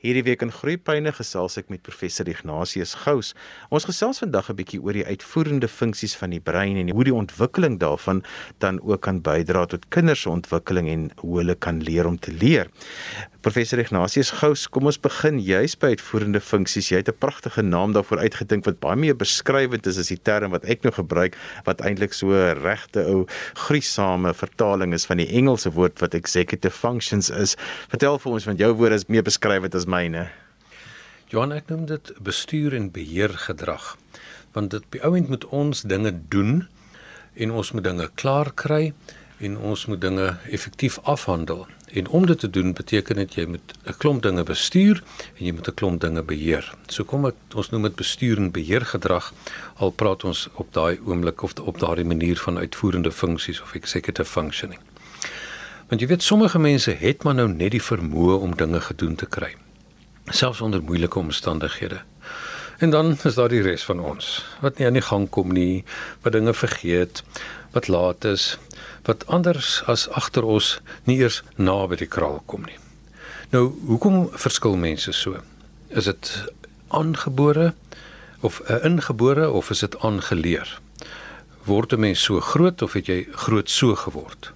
Hierdie week in Groepyne gesels ek met professor Ignatius Gous. Ons gesels vandag 'n bietjie oor die uitvoerende funksies van die brein en hoe die ontwikkeling daarvan dan ook kan bydra tot kinders se ontwikkeling en hoe hulle kan leer om te leer. Professor Ignatius Gous, kom ons begin juis by uitvoerende funksies. Jy het 'n pragtige naam daarvoor uitgedink wat baie meer beskrywend is as die term wat ek nou gebruik wat eintlik so regte ou gruisame vertaling is van die Engelse woord wat executive functions is. Vertel vir ons want jou woord is meer beskrywend as myne. Johan ek noem dit bestuur en beheer gedrag. Want dit by ouend moet ons dinge doen en ons moet dinge klaar kry en ons moet dinge effektief afhandel. En om dit te doen beteken dit jy moet 'n klomp dinge bestuur en jy moet 'n klomp dinge beheer. So kom ek ons noem dit bestuur en beheer gedrag al praat ons op daai oomblik of op daardie manier van uitvoerende funksies of executive functioning. Want jy weet sommige mense het maar nou net die vermoë om dinge gedoen te kry selfs onder moeilike omstandighede. En dan is daar die res van ons wat nie aan die gang kom nie, wat dinge vergeet, wat laat is, wat anders as agter ons nie eers naby die kraal kom nie. Nou, hoekom verskil mense so? Is dit aangebore of 'n ingebore of is dit aangeleer? Word 'n mens so groot of het jy groot so geword?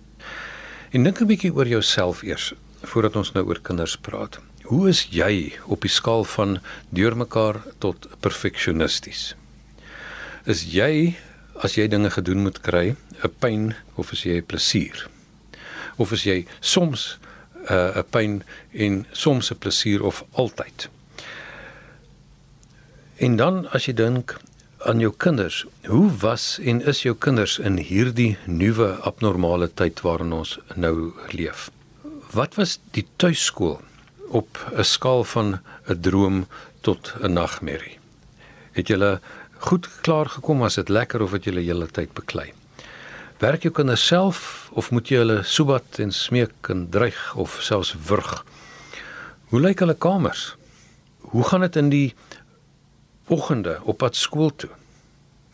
En dink 'n bietjie oor jouself eers voordat ons nou oor kinders praat. Hoe is jy op die skaal van deurmekaar tot perfeksionisties? Is jy as jy dinge gedoen moet kry, 'n pyn of is jy 'n plesier? Of is jy soms 'n uh, pyn en soms 'n plesier of altyd? En dan as jy dink aan jou kinders, hoe was en is jou kinders in hierdie nuwe abnormale tyd waarin ons nou leef? Wat was die tuiskool op 'n skaal van 'n droom tot 'n nagmerrie. Het julle goed klaar gekom as dit lekker of het julle hele tyd beklei? Werk jou kinders self of moet jy hulle soebat en smeek en dreig of selfs wurg? Hoe lyk hulle kamers? Hoe gaan dit in die oggende op pad skool toe?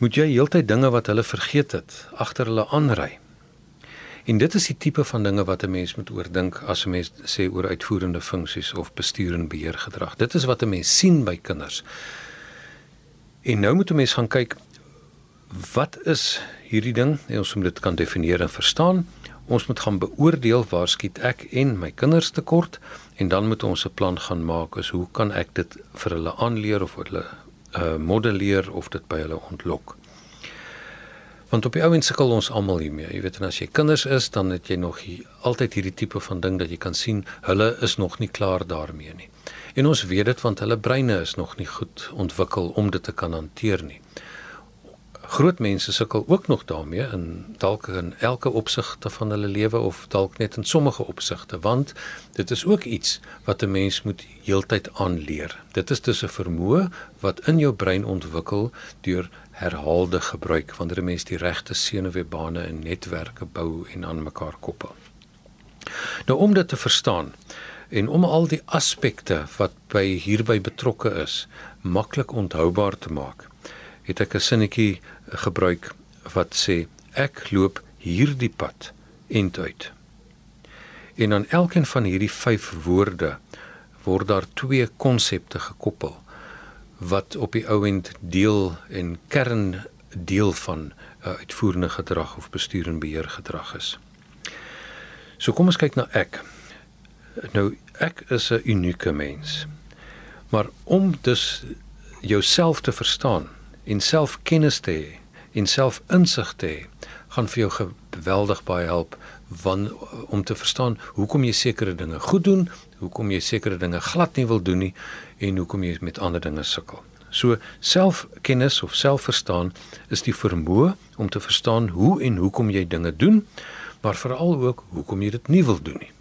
Moet jy heeltyd dinge wat hulle vergeet het agter hulle aanry? En dit is die tipe van dinge wat 'n mens moet oordink as 'n mens sê oor uitvoerende funksies of bestuur en beheer gedrag. Dit is wat 'n mens sien by kinders. En nou moet 'n mens gaan kyk wat is hierdie ding? En ons moet dit kan definieer en verstaan. Ons moet gaan beoordeel waar skiet ek en my kinders tekort en dan moet ons 'n plan gaan maak is hoe kan ek dit vir hulle aanleer of hulle uh modelleer of dit by hulle ontlok. Want op die ouens sukkel ons almal hiermee. Jy weet en as jy kinders is, dan het jy nog hier, altyd hierdie tipe van ding dat jy kan sien hulle is nog nie klaar daarmee nie. En ons weet dit want hulle breine is nog nie goed ontwikkel om dit te kan hanteer nie. Groot mense sukkel ook nog daarmee in dalk in elke opsigte van hulle lewe of dalk net in sommige opsigte want dit is ook iets wat 'n mens moet heeltyd aanleer. Dit is dus 'n vermoë wat in jou brein ontwikkel deur herhaalde gebruik wanneer 'n mens die regte senuweebane en netwerke bou en aan mekaar koppel. Nou om dit te verstaan en om al die aspekte wat by hierby betrokke is maklik onthoubaar te maak, het ek 'n sinnetjie gebruik wat sê ek loop hierdie pad entuit. En aan elkeen van hierdie 5 woorde word daar twee konsepte gekoppel wat op die ouend deel en kern deel van uh, uitvoerende gedrag of bestuur en beheer gedrag is. So kom ons kyk na ek. Nou ek is 'n unieke mens. Maar om dus jouself te verstaan en selfkennis te hê en selfinsig te hê, gaan vir jou geweldig baie help van om te verstaan hoekom jy sekere dinge goed doen, hoekom jy sekere dinge glad nie wil doen nie en hoekom jy met ander dinge sukkel. So selfkennis of selfverstaan is die vermoë om te verstaan hoe en hoekom jy dinge doen, maar veral ook hoekom jy dit nie wil doen nie.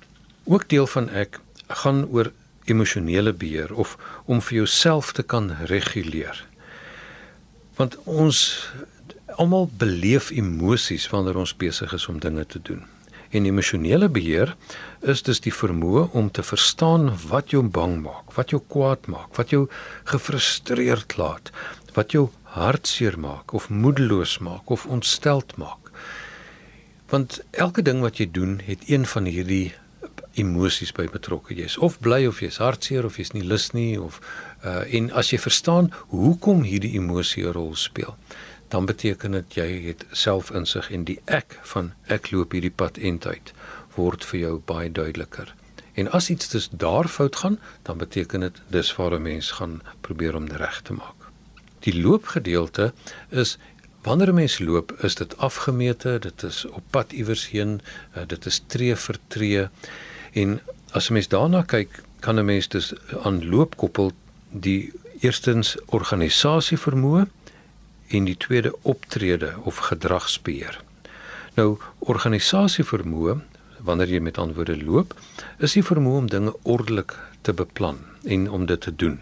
Ook deel van ek gaan oor emosionele beheer of om vir jouself te kan reguleer. Want ons almal beleef emosies wanneer ons besig is om dinge te doen. En emosionele beheer is dus die vermoë om te verstaan wat jou bang maak, wat jou kwaad maak, wat jou gefrustreerd laat, wat jou hartseer maak of moedeloos maak of ontsteld maak. Want elke ding wat jy doen, het een van hierdie emosies by betrokke. Jy's of bly of jy's hartseer of jy's nie lus nie of uh en as jy verstaan hoekom hierdie emosie 'n rol speel, dan beteken dit jy het selfinsig en die ek van ek loop hierdie pad eintyd word vir jou baie duideliker. En as iets dus daar fout gaan, dan beteken dit dis waar 'n mens gaan probeer om reg te maak. Die loopgedeelte is wanneer 'n mens loop, is dit afgemete, dit is op pad iewers heen, uh, dit is tree vir tree. En as 'n mens daarna kyk, kan 'n mens dus aan loop koppel die eerstens organisasie vermoë en die tweede optrede of gedragsbeheer. Nou organisasie vermoë wanneer jy met antwoorde loop, is die vermoë om dinge ordelik te beplan en om dit te doen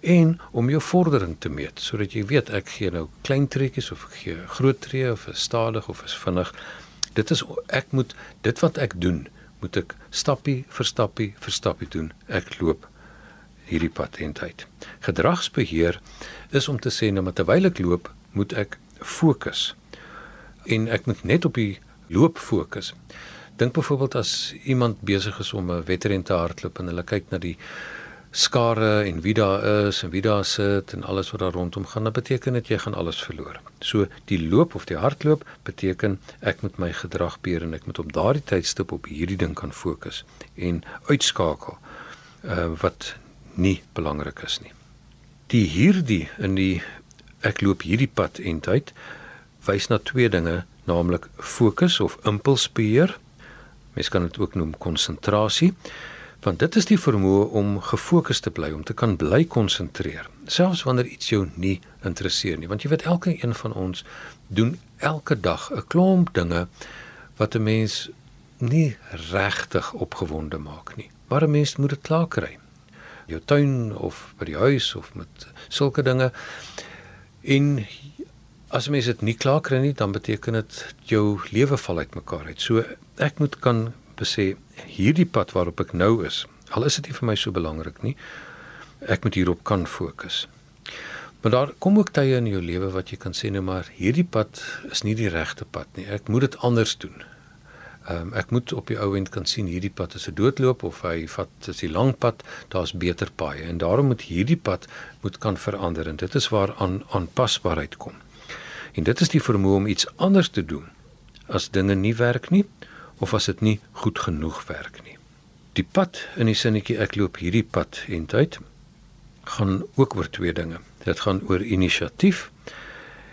en om jou vordering te meet sodat jy weet ek gee nou klein treetjies of ek gee groot tree of is stadig of is vinnig. Dit is ek moet dit wat ek doen, moet ek stappie vir stappie vir stappie doen. Ek loop hierdie pad eintyd. Gedragsbeheer is om te sê nou terwyl ek loop, moet ek fokus. En ek moet net op die loop fokus. Dink byvoorbeeld as iemand besig is om 'n wedren te hardloop en hulle kyk na die skare en wie daar is en wie daar sit en alles wat daar rondom gaan, dan beteken dit jy gaan alles verloor. So die loop of die hardloop beteken ek moet my gedrag beheer en ek moet op daardie tydstip op hierdie ding kan fokus en uitskakel uh, wat nie belangrik is nie. Die hierdie in die ek loop hierdie pad en tyd wys na twee dinge, naamlik fokus of impulsbeheer Mens kan dit ook noem konsentrasie. Want dit is die vermoë om gefokus te bly, om te kan bly konsentreer, selfs wanneer iets jou nie interesseer nie. Want jy weet elke een van ons doen elke dag 'n klomp dinge wat 'n mens nie regtig opgewonde maak nie. Maar 'n mens moet dit klaar kry. Jou tuin of by die huis of met sulke dinge. En as mens dit nie klaar kry nie, dan beteken dit jou lewe val uitmekaar uit. So ek moet kan besê hierdie pad waarop ek nou is, al is dit nie vir my so belangrik nie, ek moet hierop kan fokus. Maar daar kom ook tye in jou lewe wat jy kan sê nou maar hierdie pad is nie die regte pad nie. Ek moet dit anders doen. Ehm um, ek moet op die ou end kan sien hierdie pad is 'n doodloop of hy vat is die lang pad, daar's beter paaie en daarom moet hierdie pad moet kan verander en dit is waar aan aanpasbaarheid kom. En dit is die vermoë om iets anders te doen as dinge nie werk nie of as dit nie goed genoeg werk nie. Die pad in die sinnetjie ek loop hierdie pad en tyd gaan ook oor twee dinge. Dit gaan oor inisiatief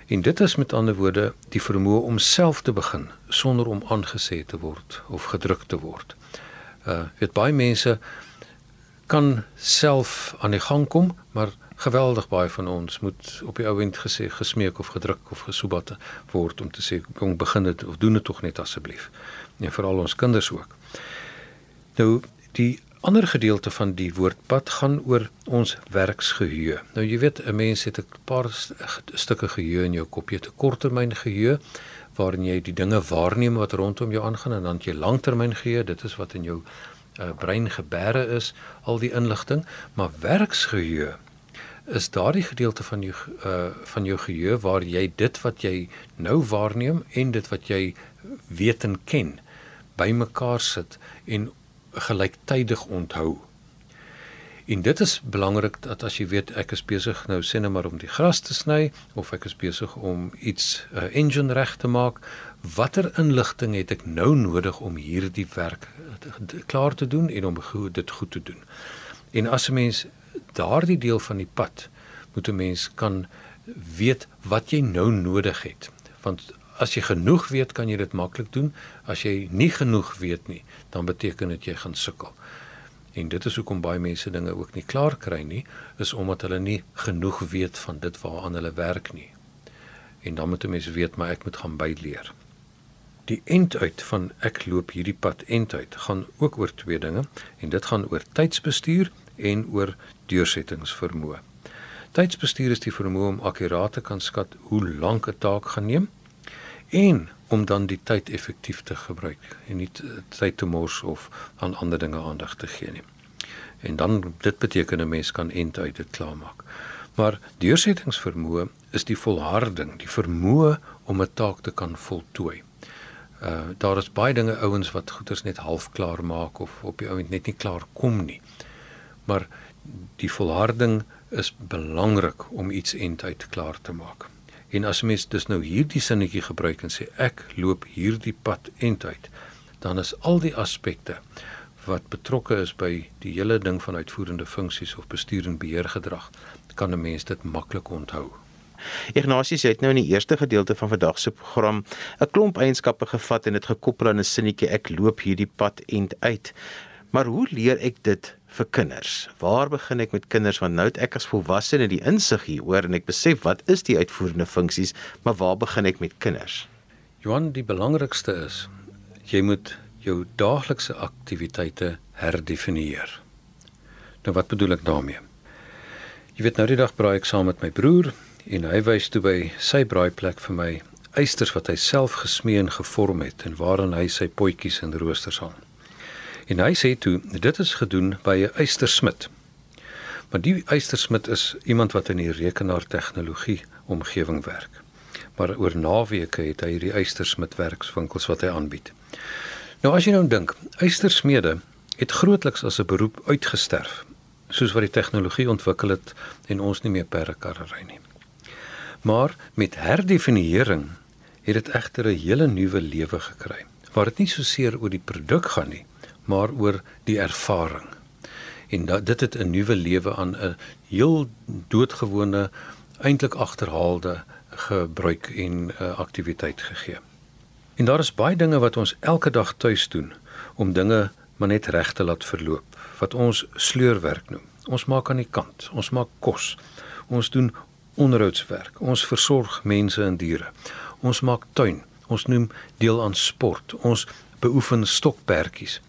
en dit is met ander woorde die vermoë om self te begin sonder om aangesê te word of gedruk te word. Uh weet baie mense kan self aan die gang kom, maar geweldig baie van ons moet op die ouend gesê gesmeek of gedruk of gesoebat word om te sê kom begin dit of doen dit tog net asseblief. En veral ons kinders ook. Nou die ander gedeelte van die woordpad gaan oor ons werksgeheue. Nou jy weet 'n mens het 'n paar stukke geheue in jou kop, jy het 'n korttermyn geheue waarin jy die dinge waarneem wat rondom jou aangaan en dan jy langtermyn geheue, dit is wat in jou uh, brein gebeure is, al die inligting, maar werksgeheue is daardie gedeelte van jou uh van jou geheue waar jy dit wat jy nou waarneem en dit wat jy weet en ken bymekaar sit en gelyktydig onthou. En dit is belangrik dat as jy weet ek is besig nou sê net maar om die gras te sny of ek is besig om iets 'n uh, engine reg te maak, watter inligting het ek nou nodig om hierdie werk klaar te doen en om dit goed te doen. En as 'n mens daardie deel van die pad moet 'n mens kan weet wat jy nou nodig het. Want as jy genoeg weet, kan jy dit maklik doen. As jy nie genoeg weet nie, dan beteken dit jy gaan sukkel. En dit is hoekom baie mense dinge ook nie klaar kry nie, is omdat hulle nie genoeg weet van dit waaraan hulle werk nie. En dan moet 'n mens weet maar ek moet gaan byleer. Die end uit van ek loop hierdie pad end uit gaan ook oor twee dinge en dit gaan oor tydsbestuur en oor deursettingsvermoë. Tydsbestuur is die vermoë om akkuraat te kan skat hoe lank 'n taak gaan neem en om dan die tyd effektief te gebruik en nie tyd te mors of aan ander dinge aandag te gee nie. En dan dit beteken 'n mens kan end uit dit klaarmaak. Maar deursettingsvermoë is die volharding, die vermoë om 'n taak te kan voltooi. Uh daar is baie dinge ouens wat goeders net half klaar maak of op die ouend net nie klaar kom nie. Maar die volharding is belangrik om iets eintlik klaar te maak. En as mens dus nou hierdie sinnetjie gebruik en sê ek loop hierdie pad eintlik, dan is al die aspekte wat betrokke is by die hele ding van uitvoerende funksies of bestuur en beheer gedrag, kan 'n mens dit maklik onthou. Ignatius het nou in die eerste gedeelte van vandag se program 'n klomp eienskappe gevat en dit gekoppel aan 'n sinnetjie ek loop hierdie pad end uit. Maar hoe leer ek dit vir kinders? Waar begin ek met kinders want nou het ek as volwassene die insig hieroor en ek besef wat is die uitvoerende funksies, maar waar begin ek met kinders? Johan, die belangrikste is jy moet jou daaglikse aktiwiteite herdefinieer. Nou wat bedoel ek daarmee? Jy weet nou die dag braai ek saam met my broer en hy wys toe by sy braaiplek vir my eisters wat hy self gesmee en gevorm het en waarin hy sy potjies en roosters hang. En hy sê toe dit is gedoen by 'n eystersmid. Maar die eystersmid is iemand wat in die rekenaartegnologie omgewing werk. Maar oor naweke het hy hierdie eystersmid werkswinkels wat hy aanbied. Nou as jy nou dink, eystersmede het grootliks as 'n beroep uitgesterf, soos wat die tegnologie ontwikkel het en ons nie meer perdekarre ry nie. Maar met herdefiniering het dit egter 'n hele nuwe lewe gekry. Waar dit nie so seer oor die produk gaan nie, maar oor die ervaring. En dat dit het 'n nuwe lewe aan 'n heel doodgewone eintlik agterhaalde gebruik en uh, aktiwiteit gegee. En daar is baie dinge wat ons elke dag tuis doen om dinge maar net reg te laat verloop wat ons sleurwerk noem. Ons maak aan die kant, ons maak kos. Ons doen onderhoudswerk. Ons versorg mense en diere. Ons maak tuin. Ons noem deel aan sport. Ons beoefen stokperdjies.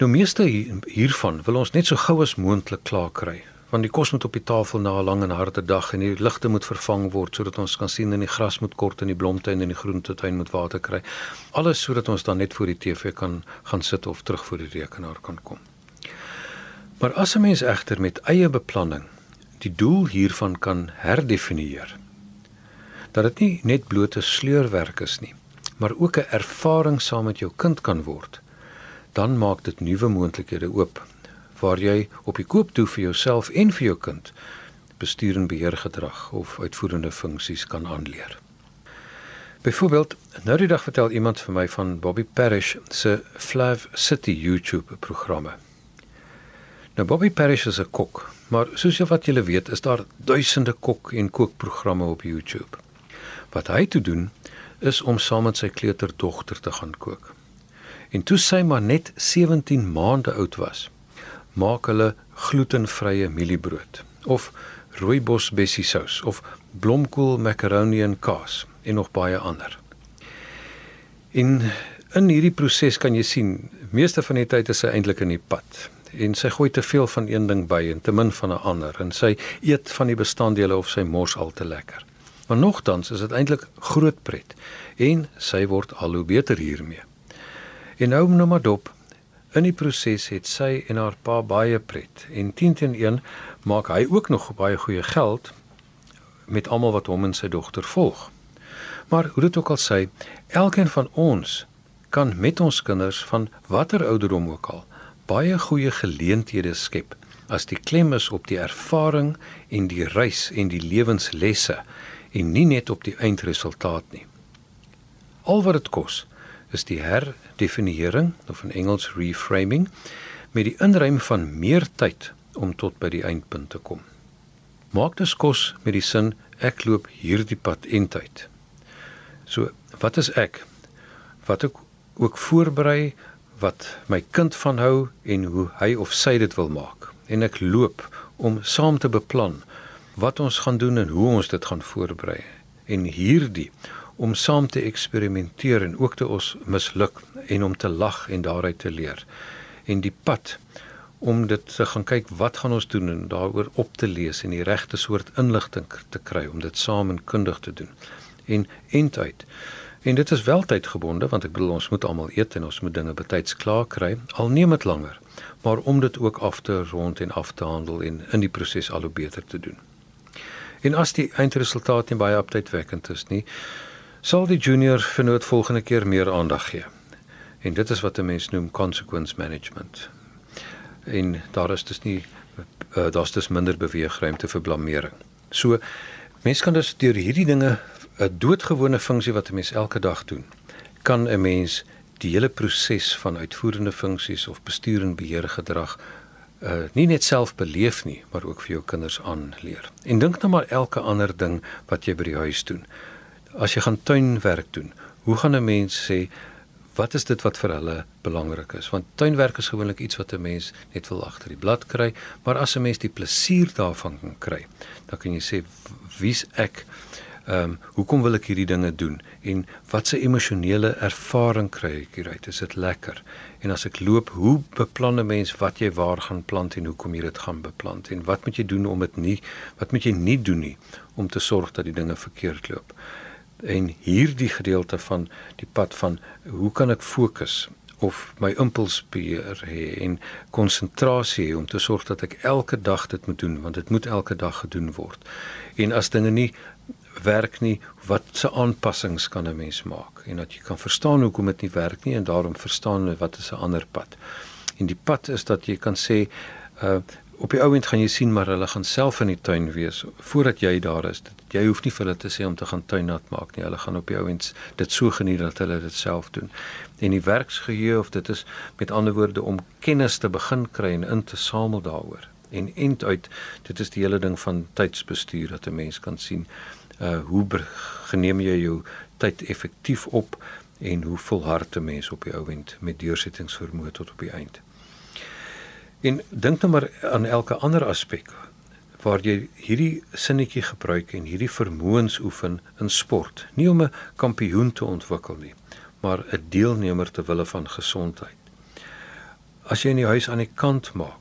Nou meeste hiervan wil ons net so gou as moontlik klaar kry, want die kos moet op die tafel na 'n lang en harde dag en die ligte moet vervang word sodat ons kan sien en die gras moet kort en die blomtuin en die groentetuin moet water kry. Alles sodat ons dan net voor die TV kan gaan sit of terug voor die rekenaar kan kom. Maar as 'n mens egter met eie beplanning die doel hiervan kan herdefinieer. Dat dit nie net blote sleurwerk is nie, maar ook 'n ervaring saam met jou kind kan word. Dan maak dit nuwe moontlikhede oop waar jy op die koop toe vir jouself en vir jou kind bestuur en beheer gedrag of uitvoerende funksies kan aanleer. Byvoorbeeld, nou die dag vertel iemand vir my van Bobby Parrish se Flav City YouTube programme. Nou Bobby Parrish is 'n kok Maar soos jy wat julle weet, is daar duisende kok en kookprogramme op YouTube. Wat hy toe doen is om saam met sy kleuterdogter te gaan kook. En toe sy maar net 17 maande oud was, maak hulle glutenvrye mieliebrood of rooibos bessie sous of blomkool macaroni en kaas en nog baie ander. In in hierdie proses kan jy sien, meeste van die tyd is sy eintlik in die pad en sy gooi te veel van een ding by en te min van 'n ander en sy eet van die bestanddele of sy mors al te lekker. Maar nogtans is dit eintlik groot pret en sy word al hoe beter hiermee. En nou nou maar dop. In die proses het sy en haar pa baie pret en 10 teen 1 maak hy ook nog baie goeie geld met almal wat hom en sy dogter volg. Maar hoe dit ook al sê, elkeen van ons kan met ons kinders van watter ouderdom ook al baie goeie geleenthede skep as die klem is op die ervaring en die reis en die lewenslesse en nie net op die eindresultaat nie. Al wat dit kos is die herdefiniering of in Engels reframing met die inruim van meer tyd om tot by die eindpunt te kom. Maak dus kos met die sin ek loop hierdie pad en tyd. So, wat is ek? Wat ek ook voorberei wat my kind van hou en hoe hy of sy dit wil maak. En ek loop om saam te beplan wat ons gaan doen en hoe ons dit gaan voorberei. En hierdie om saam te eksperimenteer en ook te ons misluk en om te lag en daaruit te leer. En die pad om dit te gaan kyk wat gaan ons doen en daaroor op te lees en die regte soort inligting te kry om dit saam en kundig te doen. En eintlik En dit is wel tydgebonde want ek bedoel ons moet almal eet en ons moet dinge betyds klaar kry. Al neem dit langer, maar om dit ook af te rond en af te handel en in die proses al hoe beter te doen. En as die eindresultaat nie baie optydwekkend is nie, sal die junior vernoot volgende keer meer aandag gee. En dit is wat 'n mens noem consequence management. En daar is dus nie uh, daar's dus minder beweegruimte vir blameering. So mense kan dus deur hierdie dinge 'n doodgewone funksie wat 'n mens elke dag doen, kan 'n mens die hele proses van uitvoerende funksies of bestuur en beheer gedrag uh nie net self beleef nie, maar ook vir jou kinders aanleer. En dink nou maar elke ander ding wat jy by die huis doen. As jy gaan tuinwerk doen, hoe gaan 'n mens sê wat is dit wat vir hulle belangrik is? Want tuinwerk is gewoonlik iets wat 'n mens net wil agter die blad kry, maar as 'n mens die plesier daarvan kan kry, dan kan jy sê wie's ek? Ehm um, hoekom wil ek hierdie dinge doen en watse emosionele ervaring kry ek hieruit? Is dit lekker? En as ek loop, hoe beplan 'n mens wat jy waar gaan plant en hoekom jy dit gaan beplant en wat moet jy doen om dit nie wat moet jy nie doen nie om te sorg dat die dinge verkeerd loop? En hierdie gedeelte van die pad van hoe kan ek fokus of my impulsbeheer hê en konsentrasie om te sorg dat ek elke dag dit moet doen want dit moet elke dag gedoen word. En as dinge nie werk nie, wat se aanpassings kan 'n mens maak en dat jy kan verstaan hoekom dit nie werk nie en daarom verstaan wat is 'n ander pad. En die pad is dat jy kan sê uh op die ouend gaan jy sien maar hulle gaan self in die tuin wees voordat jy daar is. Jy hoef nie vir hulle te sê om te gaan tuin nat maak nie. Hulle gaan op die ouend dit so geniet dat hulle dit self doen. En die werksgeheue of dit is met ander woorde om kennis te begin kry en in te samel daaroor. En end uit dit is die hele ding van tydsbestuur dat 'n mens kan sien uh hoe geneem jy jou tyd effektief op en hoe volhard 'n mens op die ou end met deursettingsvermoë tot op die eind. En dink nou maar aan elke ander aspek waar jy hierdie sinnetjie gebruik en hierdie vermoëns oefen in sport, nie om 'n kampioen te ontwikkel nie, maar 'n deelnemer te wille van gesondheid. As jy in die huis aan die kant maak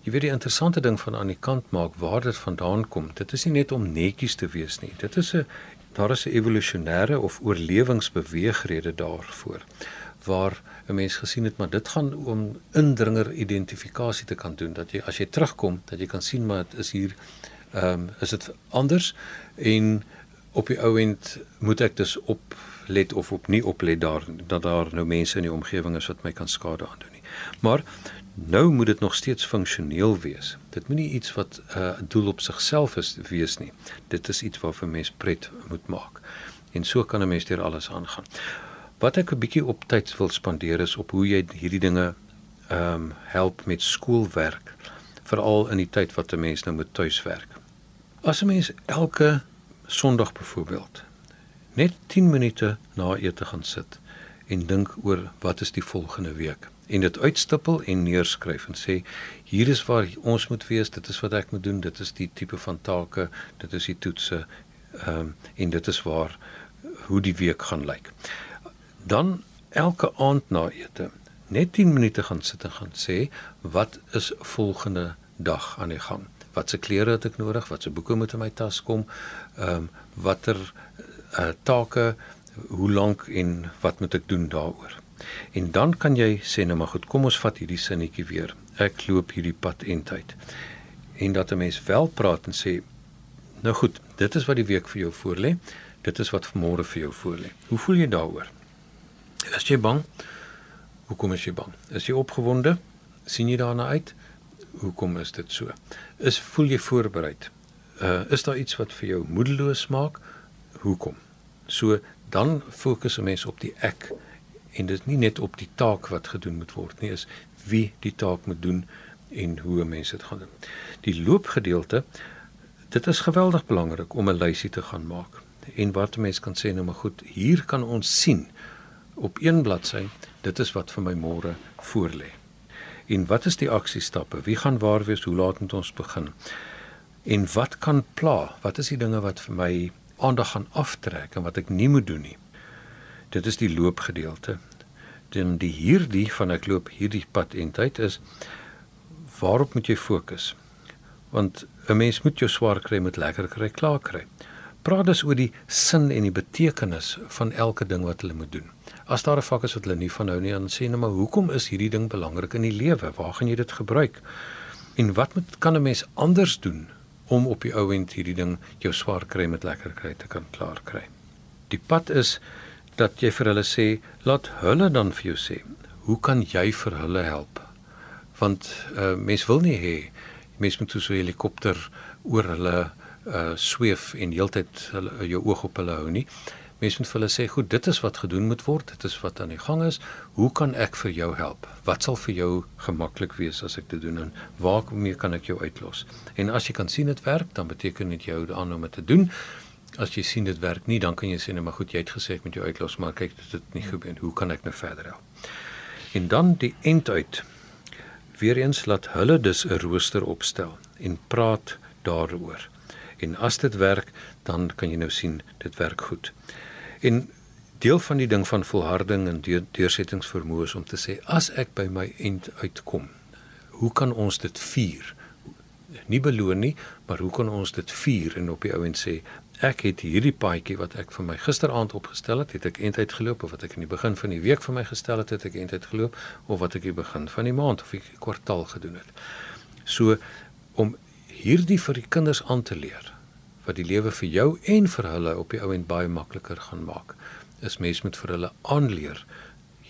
Jy weet die interessante ding van aan die kant maak waar dit vandaan kom. Dit is nie net om netjies te wees nie. Dit is 'n daar is 'n evolusionêre of oorlewingsbeweegrede daarvoor waar 'n mens gesien het maar dit gaan om indringer identifikasie te kan doen dat jy as jy terugkom dat jy kan sien maar dit is hier ehm um, is dit anders en op die ou end moet ek dus op let of op nie oplet daar dat daar nou mense in die omgewing is wat my kan skade aandoen nie. Maar Nou moet dit nog steeds funksioneel wees. Dit moenie iets wat 'n uh, doel op sigself is wees nie. Dit is iets waarvoor mens pret moet maak. En so kan 'n mens deur alles aangaan. Wat ek 'n bietjie op tyd wil spandeer is op hoe jy hierdie dinge ehm um, help met skoolwerk, veral in die tyd wat 'n mens nou moet tuiswerk. As 'n mens elke Sondag byvoorbeeld net 10 minute na ete gaan sit en dink oor wat is die volgende week en dit uitstippel en neerskryf en sê hier is waar ons moet wees, dit is wat ek moet doen, dit is die tipe van take, dit is die toetse ehm um, en dit is waar hoe die week gaan lyk. Dan elke aand na ete net 10 minute gaan sit en gaan sê wat is volgende dag aan die gang? Watse klere het ek nodig? Watse boeke moet in my tas kom? Ehm um, watter uh, take hoe lank en wat moet ek doen daaroor? En dan kan jy sê nou maar goed, kom ons vat hierdie sinnetjie weer. Ek loop hierdie pad eintyd. En dat 'n mens wel praat en sê nou goed, dit is wat die week vir jou voorlê. Dit is wat môre vir jou voorlê. Hoe voel jy daaroor? Is jy bang? Hoekom is jy bang? Is jy opgewonde? sien jy daarna uit? Hoekom is dit so? Is voel jy voorbereid? Uh is daar iets wat vir jou moedeloos maak? Hoekom? So dan fokus 'n mens op die ek en dit is nie net op die taak wat gedoen moet word nie is wie die taak moet doen en hoe mense dit gaan doen. Die loopgedeelte dit is geweldig belangrik om 'n lysie te gaan maak en wat mense kan sê nou maar goed hier kan ons sien op een bladsy dit is wat vir my môre voorlê. En wat is die aksiestappe? Wie gaan waar wees? Hoe laat moet ons begin? En wat kan pla? Wat is die dinge wat vir my aandag gaan aftrek en wat ek nie moet doen nie? Dit is die loopgedeelte. Dan die hierdie van ek loop hierdie pad en tyd is waarop moet jy fokus? Want 'n mens moet jou swaar kry met lekker kry, klaar kry. Praat dus oor die sin en die betekenis van elke ding wat hulle moet doen. As daar 'n vak is wat hulle nie van hou nie, dan sê hulle maar hoekom is hierdie ding belangrik in die lewe? Waar gaan jy dit gebruik? En wat moet kan 'n mens anders doen om op die ou end hierdie ding jou swaar kry met lekker kry te kan klaar kry? Die pad is dat jy vir hulle sê, laat hulle dan vir jou sê, hoe kan jy vir hulle help? Want uh mens wil nie hê mens moet so 'n helikopter oor hulle uh sweef en heeltyd hulle jou oog op hulle hou nie. Mens moet vir hulle sê, "Goed, dit is wat gedoen moet word. Dit is wat aan die gang is. Hoe kan ek vir jou help? Wat sal vir jou gemaklik wees as ek dit doen en waarmee kan ek jou uitlos?" En as jy kan sien dit werk, dan beteken dit jy hou aan om dit te doen. As jy sien dit werk nie, dan kan jy sê, "Nee, maar goed, jy het gesê ek moet jou uitlos, maar kyk, dit het nie gebeur. Hoe kan ek nou verder help?" En dan die end uit. Weereens laat hulle dus 'n rooster opstel en praat daaroor. En as dit werk, dan kan jy nou sien dit werk goed. En deel van die ding van volharding en deur, deursettingsvermoë is om te sê as ek by my eind uitkom, hoe kan ons dit vier? Nie beloon nie, maar hoe kan ons dit vier en op die ou en sê ek het hierdie paadjie wat ek vir my gisteraand opgestel het, het ek eintlik geloop of wat ek in die begin van die week vir my gestel het, het ek eintlik geloop of wat ek in die begin van die maand of die kwartaal gedoen het. So om hierdie vir die kinders aan te leer wat die lewe vir jou en vir hulle op die ou end baie makliker gaan maak. Is mens moet vir hulle aanleer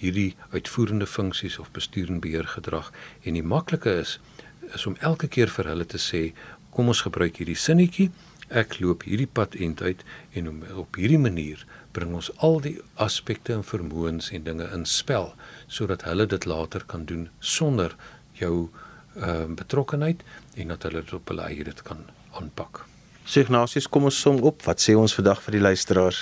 hierdie uitvoerende funksies of bestuur en beheer gedrag en die maklike is is om elke keer vir hulle te sê kom ons gebruik hierdie sinnetjie ek loop hierdie pad end uit en om, op hierdie manier bring ons al die aspekte en vermoëns en dinge in spel sodat hulle dit later kan doen sonder jou uh, betrokkenheid en dat hulle dit op hulle eie dit kan aanpak. So Ignatius, kom ons som op. Wat sê ons vandag vir die luisteraars?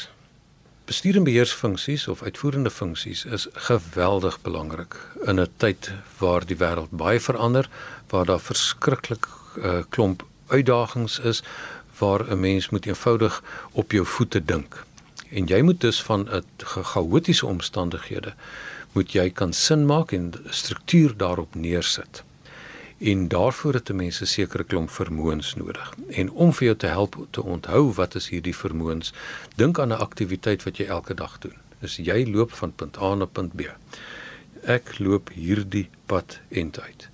Bestuur en beheersfunksies of uitvoerende funksies is geweldig belangrik in 'n tyd waar die wêreld baie verander, waar daar verskriklik uh, klomp uitdagings is, waar 'n mens moet eenvoudig op jou voete dink. En jy moet dus van 'n chaotiese omstandighede moet jy kan sin maak en struktuur daarop neersit en daarvoor het mense sekere klomp vermoëns nodig. En om vir jou te help te onthou wat is hierdie vermoëns, dink aan 'n aktiwiteit wat jy elke dag doen. Dis jy loop van punt A na punt B. Ek loop hierdie pad end uit.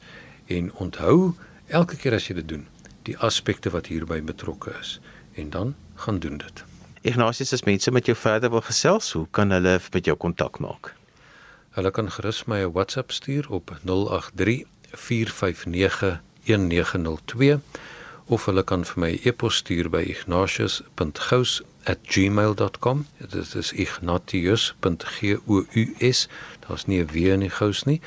En onthou elke keer as jy dit doen, die aspekte wat hierby betrokke is en dan gaan doen dit. Ignatius, as mense met jou verder wil gesels, hoe kan hulle met jou kontak maak? Hulle kan gerus my 'n WhatsApp stuur op 083 4591902 of hulle kan vir my e-pos stuur by ignatius.gous@gmail.com. Dit is ignatius.gous. Daar's nie 'n w in die gous nie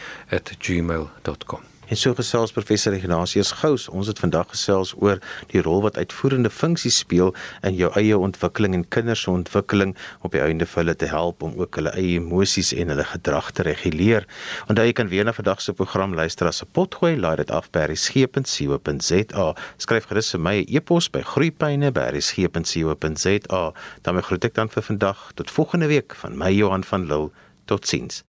@gmail.com. En so gesels professor Ignatius Gous. Ons het vandag gesels oor die rol wat uitvoerende funksies speel in jou eie ontwikkeling en kinders se ontwikkeling op die einde vir hulle te help om ook hulle eie emosies en hulle gedrag te reguleer. Onthou jy kan weer na vandag se program luister as 'n potgooi, laai dit af by resgep.co.za. Skryf gerus vir my 'n e-pos by groeipyne@resgep.co.za. Dan groet ek dan vir vandag tot volgende week van my Johan van Lille. Totsiens.